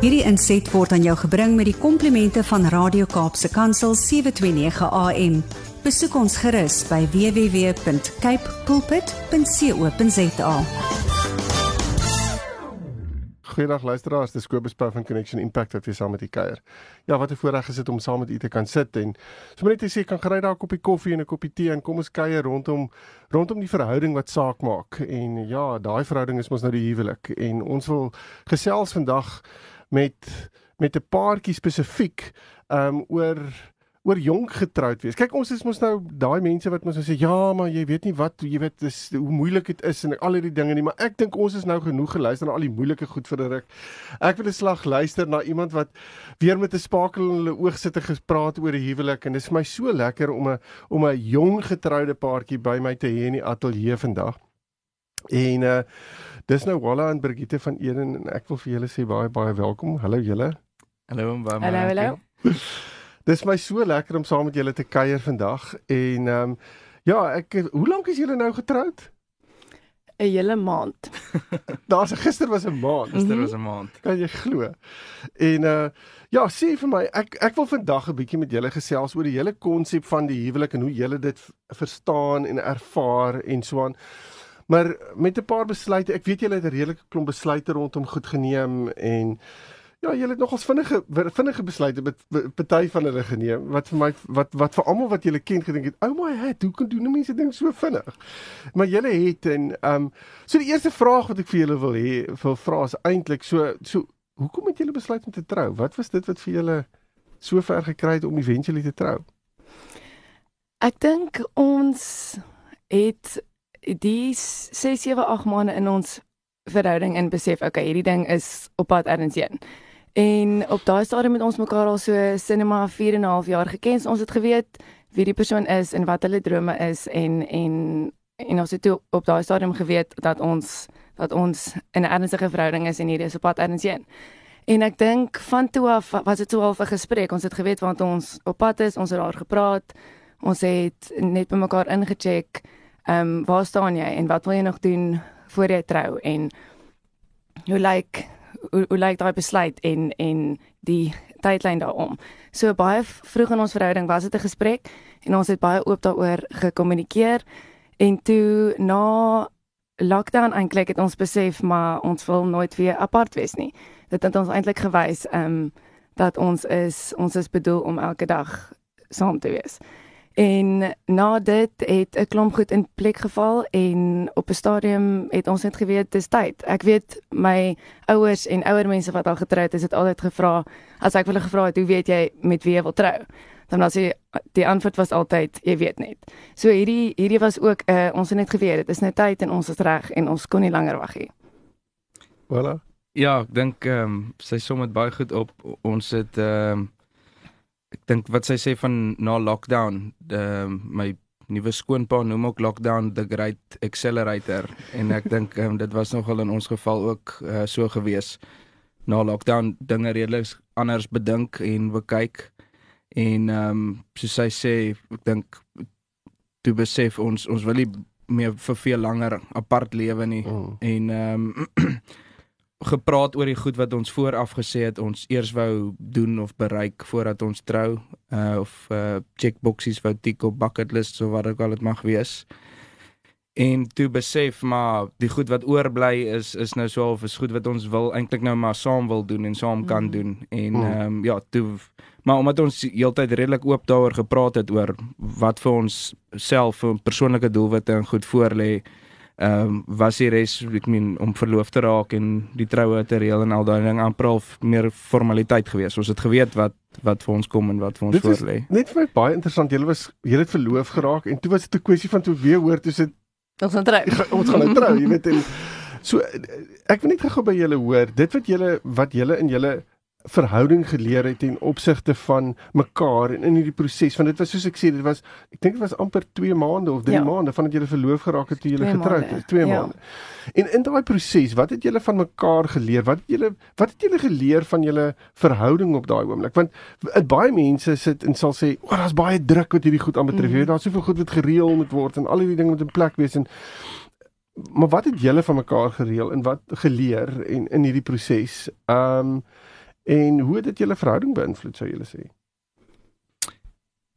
Hierdie inset word aan jou gebring met die komplimente van Radio Kaapse Kansel 729 AM. Besoek ons gerus by www.cape pulpit.co.za. Goeiedag luisteraars, dis Kobus Pau van Connection Impact wat weer saam met u kuier. Ja, wat 'n voorreg is dit om saam met u te kan sit en sommer net te sê kan gery daar 'n koppie koffie en 'n koppie tee en kom ons kuier rondom rondom die verhouding wat saak maak. En ja, daai verhouding is mos nou die huwelik en ons wil gesels vandag met met 'n paartjie spesifiek um oor oor jonk getroud wees. Kyk, ons is mos nou daai mense wat mos nou sê ja, maar jy weet nie wat jy weet dis hoe moeilik dit is en al hierdie dinge nie, maar ek dink ons is nou genoeg geluister na al die moeilike goed vir 'n ruk. Ek wil 'n slag luister na iemand wat weer met 'n spakel in hulle oog sit en gespreek oor die huwelik en dit is vir my so lekker om 'n om 'n jong getroude paartjie by my te hê in die ateljee vandag. En uh dis nou Walla en Brigitte van Eden en ek wil vir julle sê baie baie welkom. Hallo julle. Hallo en baie Hallo, hallo. Dis my so lekker om saam met julle te kuier vandag en ehm um, ja, ek hoe lank is julle nou getroud? 'n Hele maand. Daar's gister was 'n maand. Gister was 'n maand. Kan jy glo? En uh ja, sê vir my, ek ek wil vandag 'n bietjie met julle gesels oor die hele konsep van die huwelik en hoe julle dit verstaan en ervaar en so aan. Maar met 'n paar besluite, ek weet julle het 'n redelike klomp besluite rondom goed geneem en ja, julle het nogals vinnige vinnige besluite met party van hulle geneem wat vir my wat wat vir almal wat julle ken gedink het, "Oh my head, hoe kan doen mense ding so vinnig?" Maar julle het en ehm um, so die eerste vraag wat ek vir julle wil hê, wil vra is eintlik so so hoekom het julle besluit om te trou? Wat was dit wat vir julle so ver gekry het om eventually te trou? Ek dink ons het die 6 7 8 maande in ons verhouding in besef, okay, hierdie ding is op pad ergens heen. En op daai stadium het ons mekaar al so sinema 4 en 'n half jaar geken. So ons het geweet wie die persoon is en wat hulle drome is en en en ons het toe op daai stadium geweet dat ons dat ons in 'n ernstige verhouding is en hierdie is op pad ergens heen. En ek dink van toe af was dit so half 'n gesprek. Ons het geweet want ons op pad is, ons het daar gepraat. Ons het net by mekaar ingecheck. Ehm um, waar staan jy en wat wil jy nog doen voor jy trou en hoe lyk hoe, hoe lyk daai besluit en en die tydlyn daarom. So baie vroeg in ons verhouding was dit 'n gesprek en ons het baie oop daaroor gekommunikeer en toe na lockdown eintlik het ons besef maar ons wil nooit weer apart wees nie. Dit het ons eintlik gewys ehm um, dat ons is ons is bedoel om elke dag saam te wees. En na dit het 'n klomp goed in plek geval en op 'n stadium het ons net geweet dis tyd. Ek weet my ouers en ouer mense wat al getroud is, het altyd gevra as ek hulle gevra het, "Hoe weet jy met wie jy wil trou?" Dan was die die antwoord was altyd, "Jy weet net." So hierdie hierdie was ook uh, ons het net geweet dit is nou tyd en ons is reg en ons kon nie langer wag nie. Voilà. Ja, ek dink ehm um, sy som dit baie goed op. Ons het ehm um, ek dink wat sy sê van na lockdown, ehm um, my nuwe skoonpa noem ook lockdown the great accelerator en ek dink um, dit was nogal in ons geval ook uh, so gewees. Na lockdown dinge redelik anders bedink en bekyk en ehm um, soos sy sê, ek dink toe besef ons ons wil nie meer vir veel langer apart lewe nie Mm. en ehm um, gepraat oor die goed wat ons vooraf gesê het ons eers wou doen of bereik voordat ons trou uh, of uh, checkboxies wou tik op bucket lists of wat ook al dit mag wees. En toe besef maar die goed wat oorbly is is nou so of is goed wat ons wil eintlik nou maar saam wil doen en saam kan Mhm. doen en Mhm. ehm um, ja, toe maar omdat ons heeltyd redelik oop daaroor gepraat het oor wat vir ons self vir persoonlike doelwitte en goed voorlê ehm um, was die res ek meen om verloof te raak en die troue te reël en al daai ding amper al meer formaliteit gewees. Ons het geweet wat wat vir ons kom en wat vir ons Dit is voorlê. net vir my baie interessant. Julle was julle het verloof geraak en toe was dit 'n kwessie van toe weer hoor toe sit Ons gaan trou. ons gaan nou trou, jy weet en so ek wil net gou by julle hoor, dit wat julle wat julle in julle verhouding geleer het ten opsigte van mekaar en in hierdie proses want dit was soos ek sê dit was ek dink dit was amper 2 maande of 3 Ja. maande vandat julle verloof geraak het toe julle getroud maande, is 2 ja. maande. En in daai proses, wat het julle van mekaar geleer? Wat het julle wat het julle geleer van julle verhouding op daai oomblik? Want w- baie mense sit en sal sê, "O, daar's baie druk wat hierdie goed aanbetref. Mhm. Jy weet, daar's soveel goed wat gereël moet word en al hierdie dinge moet in plek wees en maar wat het julle van mekaar gereël en wat geleer en in hierdie proses? Ehm um, En hoe het dit julle verhouding beïnvloed sou julle sê?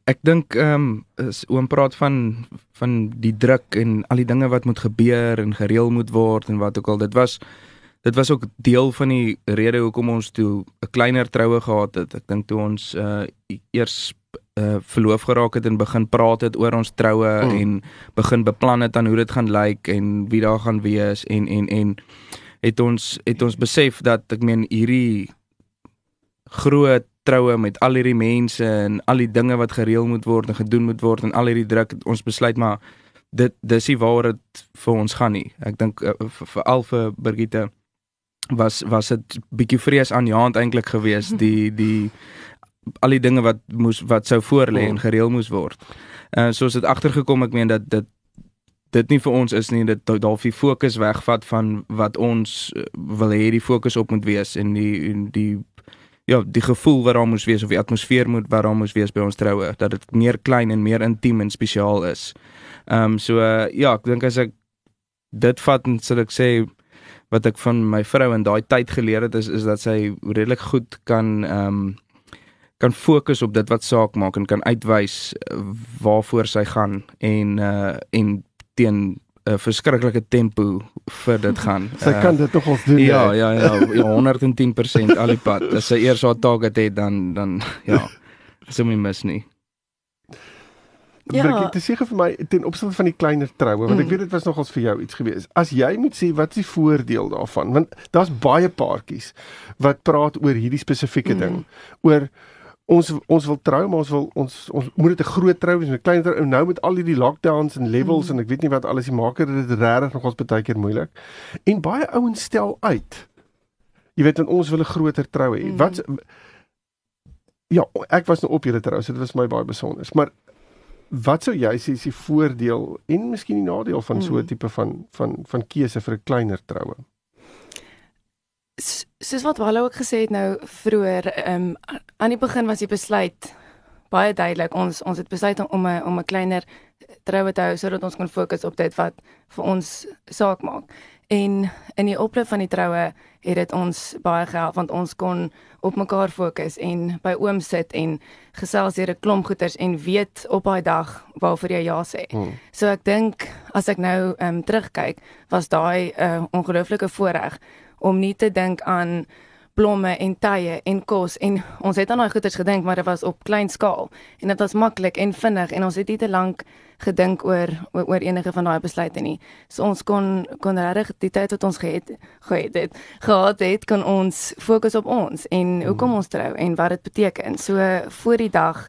Ek dink ehm um, oom praat van van die druk en al die dinge wat moet gebeur en gereël moet word en wat ook al dit was dit was ook deel van die rede hoekom ons toe 'n kleiner troue gehad het. Ek dink toe ons uh eers uh verloof geraak het en begin praat het oor ons troue hmm. en begin beplan het aan hoe dit gaan lyk en wie daar gaan wees en en en het ons het ons besef dat ek meen hierdie groot troue met al hierdie mense en al die dinge wat gereël moet word en gedoen moet word en al hierdie druk ons besluit maar dit dis nie waar dit vir ons gaan nie. Ek dink uh, vir al vir Brigitte was was dit bietjie vrees aan die hand eintlik geweest die die al die dinge wat moes wat sou voorlê en gereël moes word. En uh, soos dit agtergekom ek meen dat dit dit nie vir ons is nie dit dalk die fokus wegvat van wat ons uh, wil hê die fokus op moet wees en die en die ja, die gevoel wat daar moes wees of die atmosfeer moet wat daar moes wees by ons troue, dat dit meer klein en meer intiem en spesiaal is. Ehm um, so uh, ja, ek dink as ek dit vat en sal ek sê wat ek van my vrou in daai tyd geleer het is is dat sy redelik goed kan ehm um, kan fokus op dit wat saak maak en kan uitwys uh, waarvoor sy gaan en uh en teen 'n verskriklike tempo vir dit gaan. Sy uh, kan dit tog ons doen. Ja, ja, ja, ja, 110% al die pad. As sy eers haar target het dan dan ja, sou my mis nie. Ja, dit is seker vir my ten opsigte van die kleiner troue, want ek mm. weet dit was nogals vir jou iets gewees. As jy moet sê wat is die voordeel daarvan? Want daar's baie paartjies wat praat oor hierdie spesifieke mm. ding, oor ons ons wil trou maar ons wil ons ons moet dit 'n groot trou wees 'n klein trou nou met al hierdie lockdowns en levels mm. en ek weet nie wat alles die maak dit regtig nog ons baie keer moeilik en baie ouens stel uit jy weet en ons wil 'n groter trou hê mm. wat ja ek was nou op julle trou so dit was my baie besonder maar wat sou jy sê is die voordeel en miskien die nadeel van mm. so 'n tipe van van van keuse vir 'n kleiner troue soos wat Wallo ook gesê het nou vroeër, ehm um, aan die begin was die besluit baie duidelik. Ons ons het besluit om 'n om 'n kleiner troue te hou sodat ons kon fokus op dit wat vir ons saak maak. En in die oploop van die troue het dit ons baie gehelp want ons kon op mekaar fokus en by oom sit en gesels oor 'n klomp goeters en weet op daai dag waarvoor jy ja sê. Hmm. So ek dink as ek nou ehm um, terugkyk, was daai 'n uh, ongelooflike voorreg om nie te dink aan blomme en tye en kos en ons het aan daai goeders gedink maar dit was op klein skaal en dit was maklik en vinnig en ons het nie te lank gedink oor oor, oor enige van daai besluite nie. So ons kon kon regtig die tyd wat ons gehad gehad het gehad het kon ons fokus op ons en hoekom ons trou en wat dit beteken. So voor die dag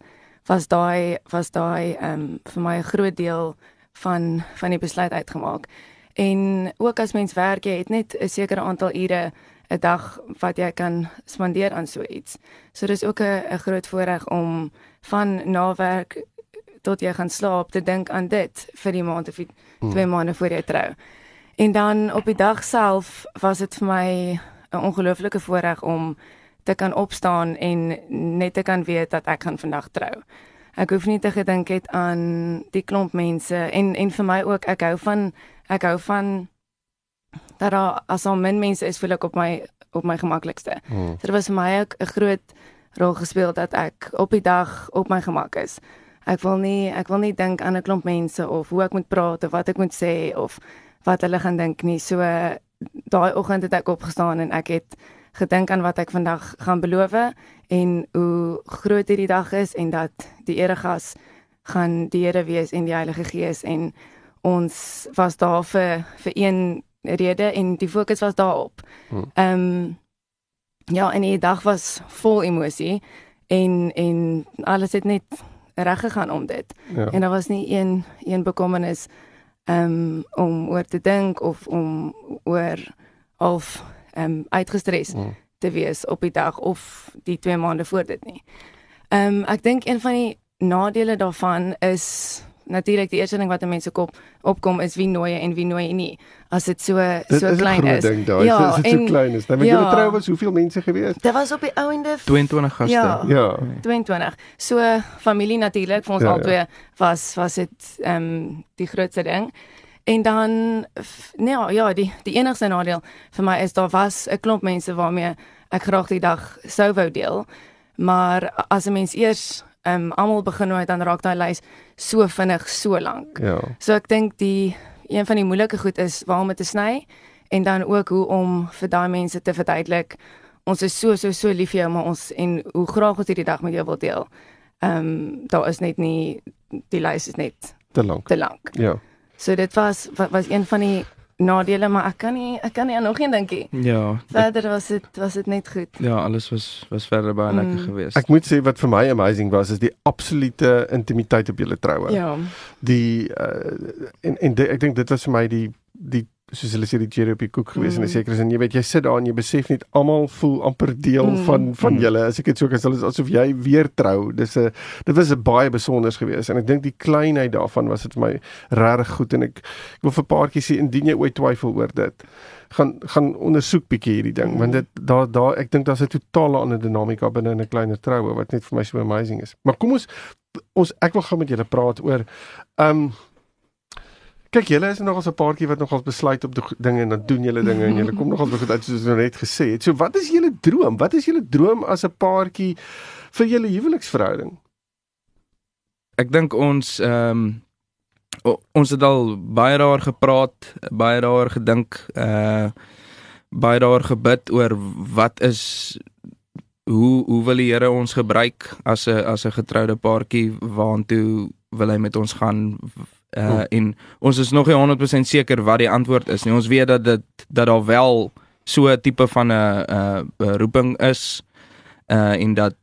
was daai was daai ehm um, vir my 'n groot deel van van die besluit uitgemaak. En ook as mens werk, jy het net 'n sekere aantal ure 'n dag wat jy kan spandeer aan so iets. So dis ook 'n groot voorreg om van na werk tot jy gaan slaap te dink aan dit vir die maand of die hmm. twee maande voor jy trou. En dan op die dag self was dit vir my 'n ongelooflike voorreg om te kan opstaan en net te kan weet dat ek gaan vandag trou. Ek hoef nie te gedink het aan die klomp mense en en vir my ook ek hou van ek hou van dat daar as al min mense is, voel ek op my op my gemaklikste. Hmm. So dit was vir my ook 'n groot rol gespeel dat ek op die dag op my gemak is. Ek wil nie ek wil nie dink aan 'n klomp mense of hoe ek moet praat of wat ek moet sê of wat hulle gaan dink nie. So daai oggend het ek opgestaan en ek het gedink aan wat ek vandag gaan beloof en hoe groot hierdie dag is en dat die eregas gaan die Here wees en die Heilige Gees en ons was daar vir vir een rede en die fokus was daarop. Hmm. Ehm um, ja, en die dag was vol emosie en en alles het net reg gegaan om dit. Ja. En daar was nie een een bekommernis ehm um, om oor te dink of om oor of ehm um, uitgestres hmm. te wees op die dag of die 2 maande voor dit nie. Ehm um, ek dink een van die nadele daarvan is natuurlik die eerste ding wat mense kop opkom is wie nooi en wie nooi nie as dit so dit so is klein is. Ding, daar. Ja, is dit so klein is. Dan nou, met ja, julle trou was hoeveel mense gewees? Dit was op die ou ende 22 gaste. Ja. ja. 22. So familie natuurlik vir ons ja, albei ja. was was dit ehm um, die grootste ding. En dan nee, ja, ja, die die enigste nadeel vir my is daar was 'n klomp mense waarmee ek graag die dag sou wou deel. Maar as 'n mens eers ehm um, almal begin nooit dan raak daai lys so vinnig so lank. Ja. So ek dink die een van die moeilike goed is waar om dit te sny en dan ook hoe om vir daai mense te verduidelik ons is so so so lief vir jou maar ons en hoe graag ons hierdie dag met jou wil deel. Ehm um, daar is net nie die lys is net Te lank. te lank. Ja. So dit was wa- was een van die nadele maar ek kan nie ek kan nie aan nog een dinkie. Ja, ek, Verder was dit was dit net goed. ja, alles was was verder baie lekker Mm. geweest. Ek moet sê wat vir my amazing was is die absolute intimiteit op julle troue. Ja. Die uh, en en die, ek dink dit was vir my die die soos hulle sê die cherry op die koek gewees mm. in 'n Mm. sekere sin. Jy weet jy sit daar en jy besef net almal voel amper deel mm. Van van Mm. julle. As ek dit so kan stel is asof jy weer trou. Dis 'n dit was 'n baie besonders geweest en ek dink die kleinheid daarvan was dit vir my regtig goed en ek ek wil vir paartjies sê indien jy ooit twyfel oor dit gaan gaan ondersoek bietjie hierdie ding want dit daar daar ek dink daar's 'n totale ander dinamika binne in 'n kleiner troue wat net vir my so amazing is. Maar kom ons ons ek wil gou met julle praat oor ehm um, Kyk, julle is nog as 'n paartjie wat nogals besluit op dinge en dan doen julle dinge en julle kom nogals goed uit soos ons net gesê het. So wat is julle droom? Wat is julle droom as 'n paartjie vir julle huweliksverhouding? ek dink ons ehm um, ons het al baie daaroor gepraat, baie daaroor gedink, uh baie daaroor gebid oor wat is hoe hoe wil die Here ons gebruik as 'n as 'n getroude paartjie waartoe wil hy met ons gaan uh Hmm. en ons is nog nie 100% seker wat die antwoord is nie. Ons weet dat dit dat daar wel so 'n tipe van 'n 'n roeping is uh en dat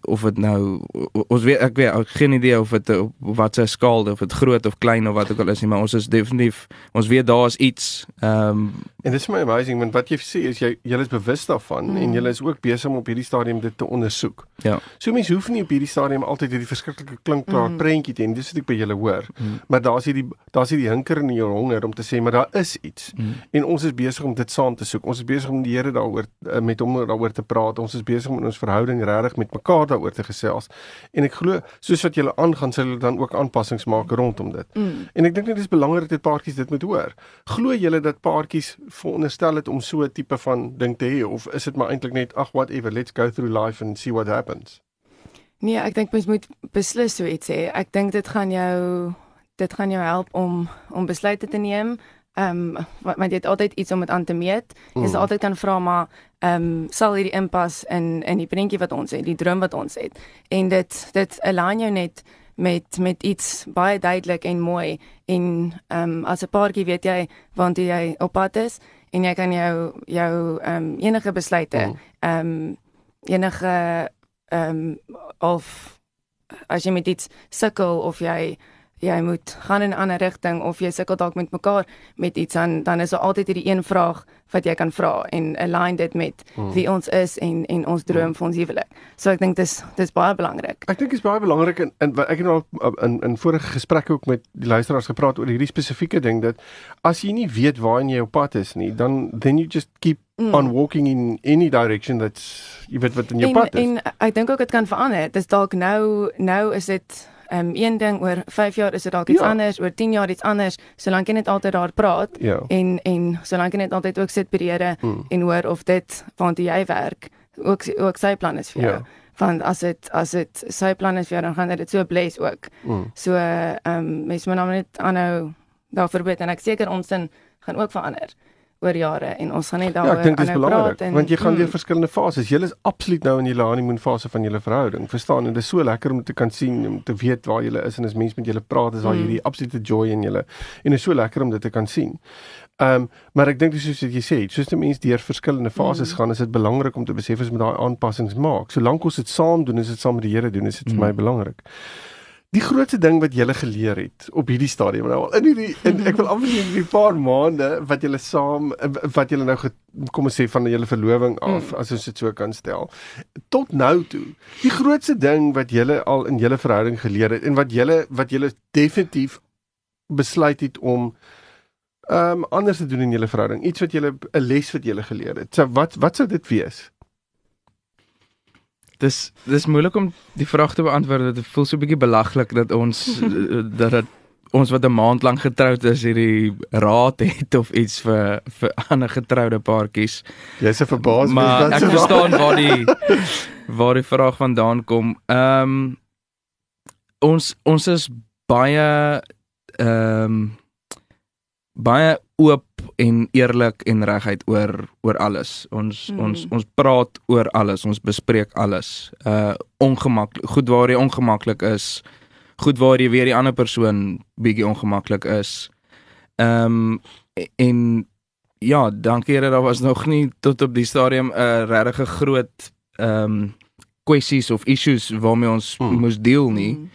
of dit nou ons weet ek weet ek geen idee of dit op wat se skaal of dit groot of klein of wat ook al is nie maar ons is definitief ons weet daar is iets ehm um, En dit is my amazing want wat jy sê is jy julle is bewus daarvan mm. En julle is ook besig om op hierdie stadium dit te ondersoek. Ja. So mense hoef nie op hierdie stadium altyd hierdie verskriklike klinkklaar mm. Mm. prentjie te hê. Dis wat ek by julle hoor. Mm. Maar daar's hierdie daar's hierdie hinker in jou honger om te sê maar daar is iets. mm, En ons is besig om dit saam te soek. Ons is besig om die Here daaroor eh, met hom daaroor te praat. Ons is besig om in ons verhouding regtig met mekaar daaroor te gesels. En ek glo soos wat julle aangaan, sal julle dan ook aanpassings maak rondom dit. Mm. En ek dink dit is belangrik dat paartjies dit moet hoor. Glo julle dat paartjies veronderstel het om so 'n tipe van ding te hê of is dit maar eintlik net ag whatever, let's go through life and see what happens? Nee, ek dink mens moet beslis so iets hê. Ek dink dit gaan jou dit gaan jou help om om besluite te neem. Ehm um, want jy het altyd iets om dit aan te meet. Jy sal Mm. altyd kan vra maar ehm um, sal hierdie inpas in in die prentjie wat ons het, die droom wat ons het. En dit dit align jou net met met iets baie duidelik en mooi en ehm um, as 'n paartjie weet jy waantoe jy op pad is en jy kan jou jou ehm um, enige besluite Mm. ehm um, enige ehm um, of as jy met iets sukkel of jy jy moet gaan in 'n ander rigting of jy sukkel dalk met mekaar met iets dan dan is daar altyd hierdie een vraag wat jy kan vra en align dit met Mm. wie ons is en en ons droom vir ons huwelik. So ek dink dis dis baie belangrik. Ek dink dit is baie belangrik en, en ek het nou al in in vorige gesprekke ook met die luisteraars gepraat oor hierdie spesifieke ding dat as jy nie weet waarheen jy op pad is nie, dan then you just keep Mm. on walking in any direction that's jy weet wat in jou en, pad is. En ek dink ook dit kan verander. Dis dalk nou nou is dit ehm um, een ding oor 5 jaar is dit dalk iets Ja. anders, oor 10 jaar iets anders, solank jy net altyd daar praat ja. en en solank jy net altyd ook sit by die Here Mm. en hoor of dit waartoe jy werk ook ook sy plan is vir jou. Ja. Want as dit as dit sy plan is vir jou dan gaan dit so bless ook. Mm. So ehm um, mens moet nou net aanhou daarvoor bid en ek seker ons sin gaan ook verander oor jare en ons gaan net Ja, daaroor ek dink dit is aanhou belangrik praat en- want jy gaan mm. deur verskillende fases. Jy is absoluut nou in julle honeymoon fase van julle verhouding. Verstaan? En dit is so lekker om te kan sien om te weet waar jy is en as mense met julle praat, is daar Mm. hierdie absolute joy in julle. En dit is so lekker om dit te kan sien. Ehm, um, maar ek dink dis soos wat jy sê, soos 'n mens deur verskillende fases Mm. gaan, is dit belangrik om te besef ons moet daai aanpassings maak. Solank ons dit saam doen, is dit saam met die Here doen, is dit vir Mm. my belangrik. Die grootste ding wat jy geleer het op hierdie stadium nou al in hierdie in ek wil amper sê hierdie paar maande wat julle saam wat julle nou get, kom ons sê van julle verloving af Mm. as ons dit so kan stel tot nou toe die grootste ding wat julle al in julle verhouding geleer het en wat julle wat julle definitief besluit het om ehm um, anders te doen in julle verhouding iets wat julle 'n les wat julle geleer het so wat wat sou dit wees dis dis moeilik om die vraag te beantwoord dit voel so 'n bietjie belaglik dat ons dat dit ons wat 'n maand lank getroud is hierdie raad het of iets vir vir ander getroude paartjies. Jy's 'n verbaas maar ek verstaan waar die waar die vraag vandaan kom. Ehm um, ons ons is baie ehm um, baie oop en eerlik en reguit oor oor alles. Ons mm. ons ons praat oor alles. Ons bespreek alles. Uh ongemaklik goed waar jy ongemaklik is. Goed waar jy weer die ander persoon bietjie ongemaklik is. Ehm um, en ja, dankie Here daar was nog nie tot op die stadium 'n uh, regtig groot ehm um, kwessies of issues waarmee ons mm. moes deel nie. Mm.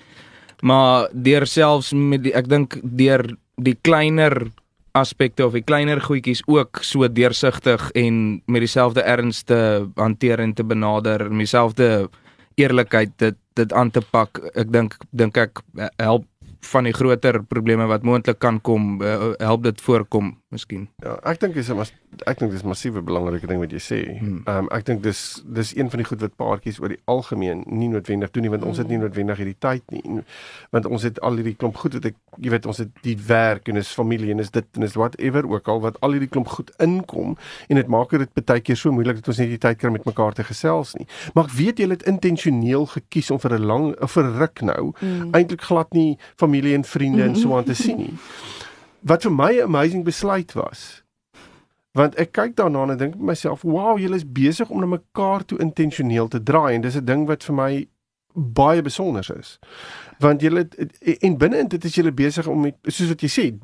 Maar deur selfs met die, ek dink deur die kleiner aspekte of die kleiner goedjies ook so deursigtig en met dieselfde erns te hanteer en te benader, met dieselfde eerlikheid dit dit aan te pak. Ek dink dink ek help van die groter probleme wat moontlik kan kom uh, help dit voorkom miskien. Ja, ek dink dis 'n ek dink dis 'n massiewe belangrike ding wat jy sê. Hmm. Ehm um, ek dink dis dis een van die goed wat paartjies oor die algemeen nie noodwendig doen nie want ons het nie hmm. noodwendig hierdie tyd nie. Want ons het al hierdie klomp goed wat ek jy weet ons het die werk en is familie en is dit en is whatever ook al wat al hierdie klomp goed inkom en dit maak dit baie keer so moeilik dat ons nie die tyd kry met mekaar te gesels nie. Maar ek weet jy het intentioneel gekies om vir 'n lang vir ruk nou hmm. eintlik glad nie familie familie en vriende en so aan te sien nie. Wat vir my 'n amazing besluit was. Want ek kyk daarna en dink vir myself, "Wow, julle is besig om na mekaar toe intentioneel te draai en dis 'n ding wat vir my baie besonder is." Want julle en binne in dit is julle besig om met soos wat jy sê,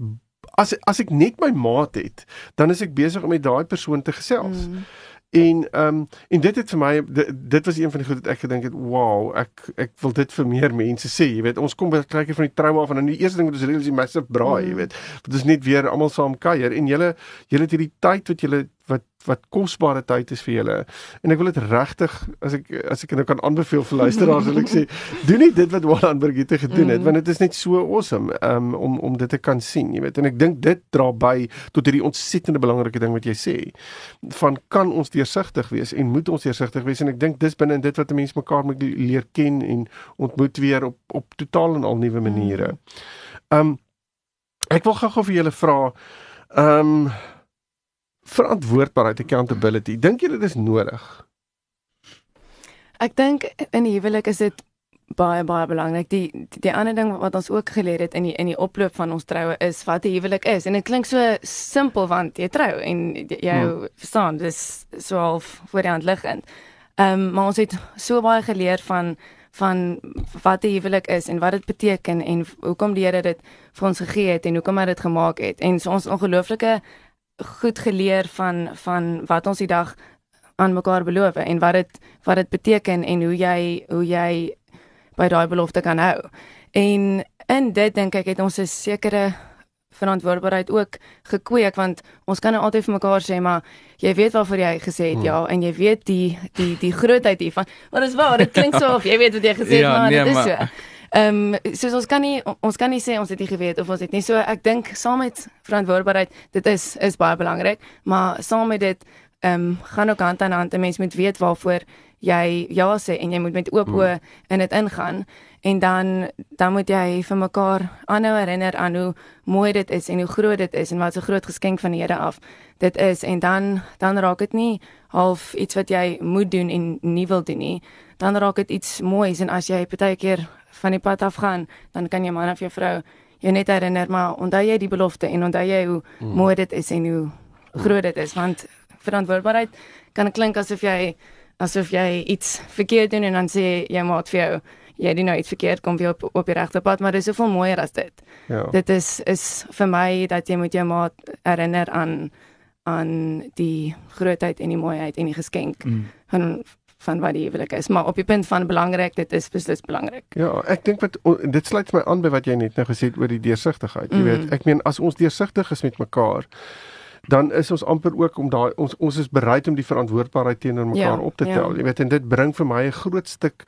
as as ek net my maat het, dan is ek besig om met daai persoon te gesels. Mm. En ehm um, en dit het vir my dit, dit was een van die goed wat ek gedink het, wow, ek ek wil dit vir meer mense sê, jy weet, ons kom by kry van die trauma af en dan die eerste ding wat ons reël is die massive braai, jy mm. weet. Dit is net weer almal saam kuier en julle julle het hierdie tyd wat julle wat wat kosbare tyd is vir julle. En ek wil dit regtig as ek as ek nou kan aanbeveel vir luisteraars wil ek sê doen nie dit wat Wallan Brigitte gedoen het mm. want dit is net so awesome um, om om dit te kan sien, jy weet. En ek dink dit dra by tot hierdie ontsettende belangrike ding wat jy sê van kan ons deursigtig wees en moet ons deursigtig wees en ek dink dis binne in dit wat 'n mens mekaar moet leer ken en ontmoet weer op op totaal en al nuwe maniere. Um ek wil gou-gou vir julle vra um verantwoordbaarheid accountability. Dink jy dit is nodig? Ek dink in die huwelik is dit baie baie belangrik die, die die ander ding wat ons ook geleer het in die in die oploop van ons troue is wat 'n huwelik is. En dit klink so simpel want jy trou en jy hmm. verstaan dis so half voor die hand liggend. Ehm um, maar ons het so baie geleer van van wat 'n huwelik is en wat dit beteken en hoekom die Here dit vir ons gegee het en hoekom hy dit gemaak het. En so ons ongelooflike goed geleer van van wat ons die dag aan mekaar beloof en wat dit wat dit beteken en hoe jy hoe jy by daai belofte kan hou. En in dit dink ek het ons 'n sekere verantwoordbaarheid ook gekweek want ons kan nou altyd vir mekaar sê maar jy weet waarvoor jy gesê het hmm. ja en jy weet die die die grootheid hiervan. Maar dis waar, dit klink so of jy weet wat jy gesê het ja, maar nee, dit is maar... so. Ehm um, soos ons kan nie ons kan nie sê ons het nie geweet of ons het nie. So ek dink saam met verantwoordbaarheid dit is is baie belangrik. Maar saam met dit ehm um, gaan ook hand aan hand. 'n mens moet weet waarvoor jy ja sê en jy moet met oop oë in dit ingaan. En dan dan moet jy vir mekaar aanhou herinner aan hoe mooi dit is en hoe groot dit is en wat 'n groot geskenk van die Here af dit is. En dan dan raak dit nie half iets wat jy moet doen en nie wil doen nie. Dan raak dit iets moois en as jy partykeer van die pad af gaan, dan kan jy man of jou vrou jou net herinner maar onthou jy die belofte en onthou jy hoe mm. mooi dit is en hoe groot dit is want verantwoordbaarheid kan klink asof jy asof jy iets verkeerd doen en dan sê jy maat vir jou jy doen nou iets verkeerd kom jy op op die regte pad maar dit is soveel mooier as dit. Ja. Dit is is vir my dat jy moet jou maat herinner aan aan die grootheid en die mooiheid en die geskenk mm. van van wat die huwelik is, maar op die punt van belangrik, dit is beslis belangrik. Ja, ek dink wat dit sluit my aan by wat jy net nou gesê het oor die deursigtigheid. Jy mm. weet, ek meen as ons deursigtig is met mekaar, dan is ons amper ook om daai ons ons is bereid om die verantwoordbaarheid teenoor mekaar ja, op te tel. Ja. Jy weet, en dit bring vir my 'n groot stuk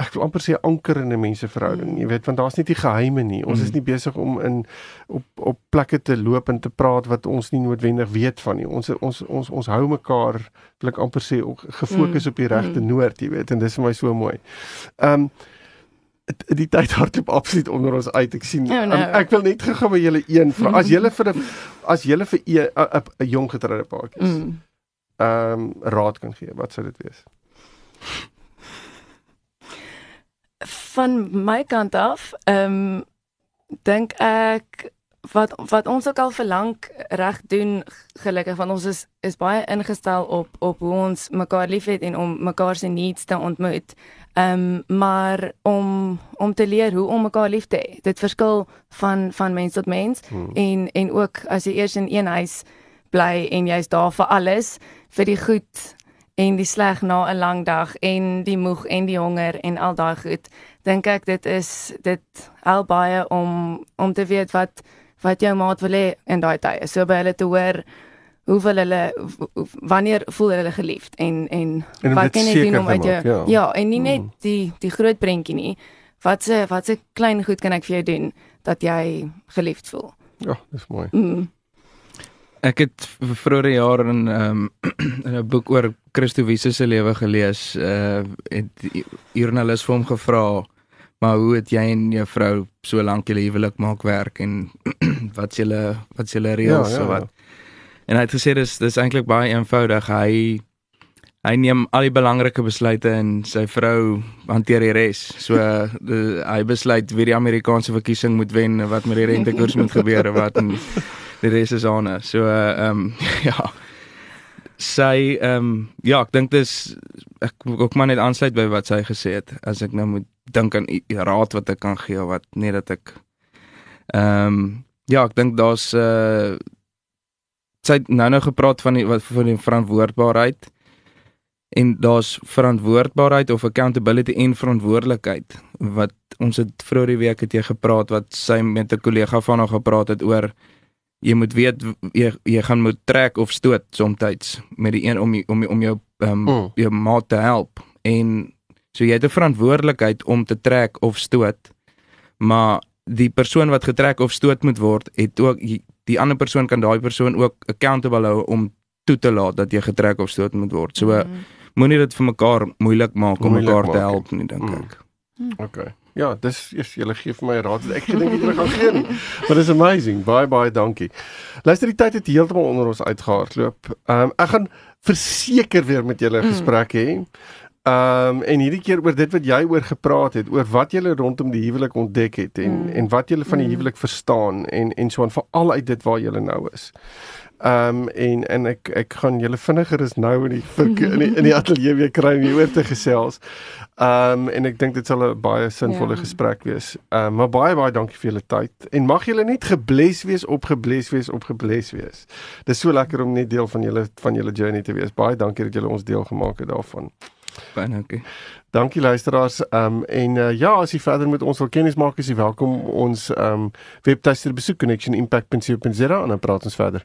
ek wil amper sê anker in 'n menseverhouding, jy weet, want daar's nie die geheime nie. Ons mm. is nie besig om in op op plekke te loop en te praat wat ons nie noodwendig weet van nie. Ons ons ons ons hou mekaar, wil ek amper sê, gefokus mm. op die regte mm. noord, jy weet, en dis vir my so mooi. Ehm um, die tyd hardloop absoluut onder ons uit. Ek sien Oh, no. um, ek wil net gou by julle een vra. As julle vir 'n as julle vir 'n 'n jong getroude paartjies Mm. ehm um, raad kan gee, wat sou dit wees? Van my kant af, ehm um, dink ek wat wat ons ook al verlang reg doen gelukkig want ons is is baie ingestel op op hoe ons mekaar liefhet en om mekaar se needs te ontmoet. Ehm um, maar om om te leer hoe om mekaar lief te hê. Dit verskil van van mens tot mens Hmm. en en ook as jy eers in een huis bly en jy's daar vir alles, vir die goed en die sleg na 'n lang dag en die moeg en die honger en al daai goed. Dink ek dit is dit help baie om om te weet wat wat jou maat wil hê in daai tye. So by hulle te hoor hoeveel hulle w- w- wanneer voel hulle geliefd en en, En wat kan jy seker doen om uit jou ja. ja. en nie net Mm. die die groot prentjie nie. Wat se wat se klein goed kan ek vir jou doen dat jy geliefd voel? Ja, dis mooi. Mm. Ek het vroeëre jaar in ehm in 'n boek oor Christo Wiese se lewe gelees. Uh het die joernalis vir hom gevra, maar hoe het jy en jou vrou so lank julle huwelik maak werk en wat's julle wat's julle reëls Ja, ja, so wat? En hy het gesê dis dis eintlik baie eenvoudig. Hy hy neem al die belangrike besluite en sy vrou hanteer die res. So de, hy besluit wie die Amerikaanse verkiesing moet wen, wat met die rentekoers moet gebeur en wat en die res is aan. haar. So ehm um, ja. Sy ehm um, ja, ek dink dis ek ook maar net aansluit by wat sy gesê het. As ek nou moet dink aan raad wat ek kan gee of wat net dat ek ehm um, ja, ek dink daar's uh sy nou nou gepraat van die wat van die verantwoordbaarheid en daar's verantwoordbaarheid of accountability en verantwoordelikheid wat ons het vroeër die week het jy gepraat wat sy met 'n kollega van haar gepraat het oor jy moet weet jy jy gaan moet trek of stoot soms met die een om die- om die- om jou um, Mm. jou maat te help en so jy het 'n verantwoordelikheid om te trek of stoot maar die persoon wat getrek of stoot moet word het ook die ander persoon kan daai persoon ook accountable hou om toe te laat dat jy getrek of stoot moet word so Mm. moenie dit vir mekaar moeilik maak om Moeilik mekaar te maak, help nie dink Mm. ek Okay. Ja, dis eers julle gee vir my raad wat ek gedink het julle gaan gee nie. Maar dis amazing. Baie baie dankie. Luister, die tyd het heeltemal onder ons uitgehardloop. Ehm um, ek gaan verseker weer met julle 'n Mm. gesprek hê. Ehm um, en hierdie keer oor dit wat jy oor gepraat het, oor wat julle rondom die huwelik ontdek het en Mm. en wat julle van die Mm. huwelik verstaan en en so aan veral uit dit waar julle nou is. Ehm um, en en ek ek gaan julle vinniger is nou in die vir- in die, in die ateljee weer kry om hieroor te gesels. Ehm um, en ek dink dit sal 'n baie sinvolle Ja. gesprek wees. Ehm um, maar baie baie dankie vir julle tyd en mag julle net gebless wees, opgebless wees, opgebless wees. Dis so lekker om net deel van julle van julle journey te wees. Baie dankie dat julle ons deel gemaak het daarvan. baie dankie Dankie luisteraars. Ehm um, en uh, ja, as jy verder met ons wil kennis maak, is jy welkom om ons ehm um, webtuiste te besoek connectionimpact.co.za en dan praat ons verder.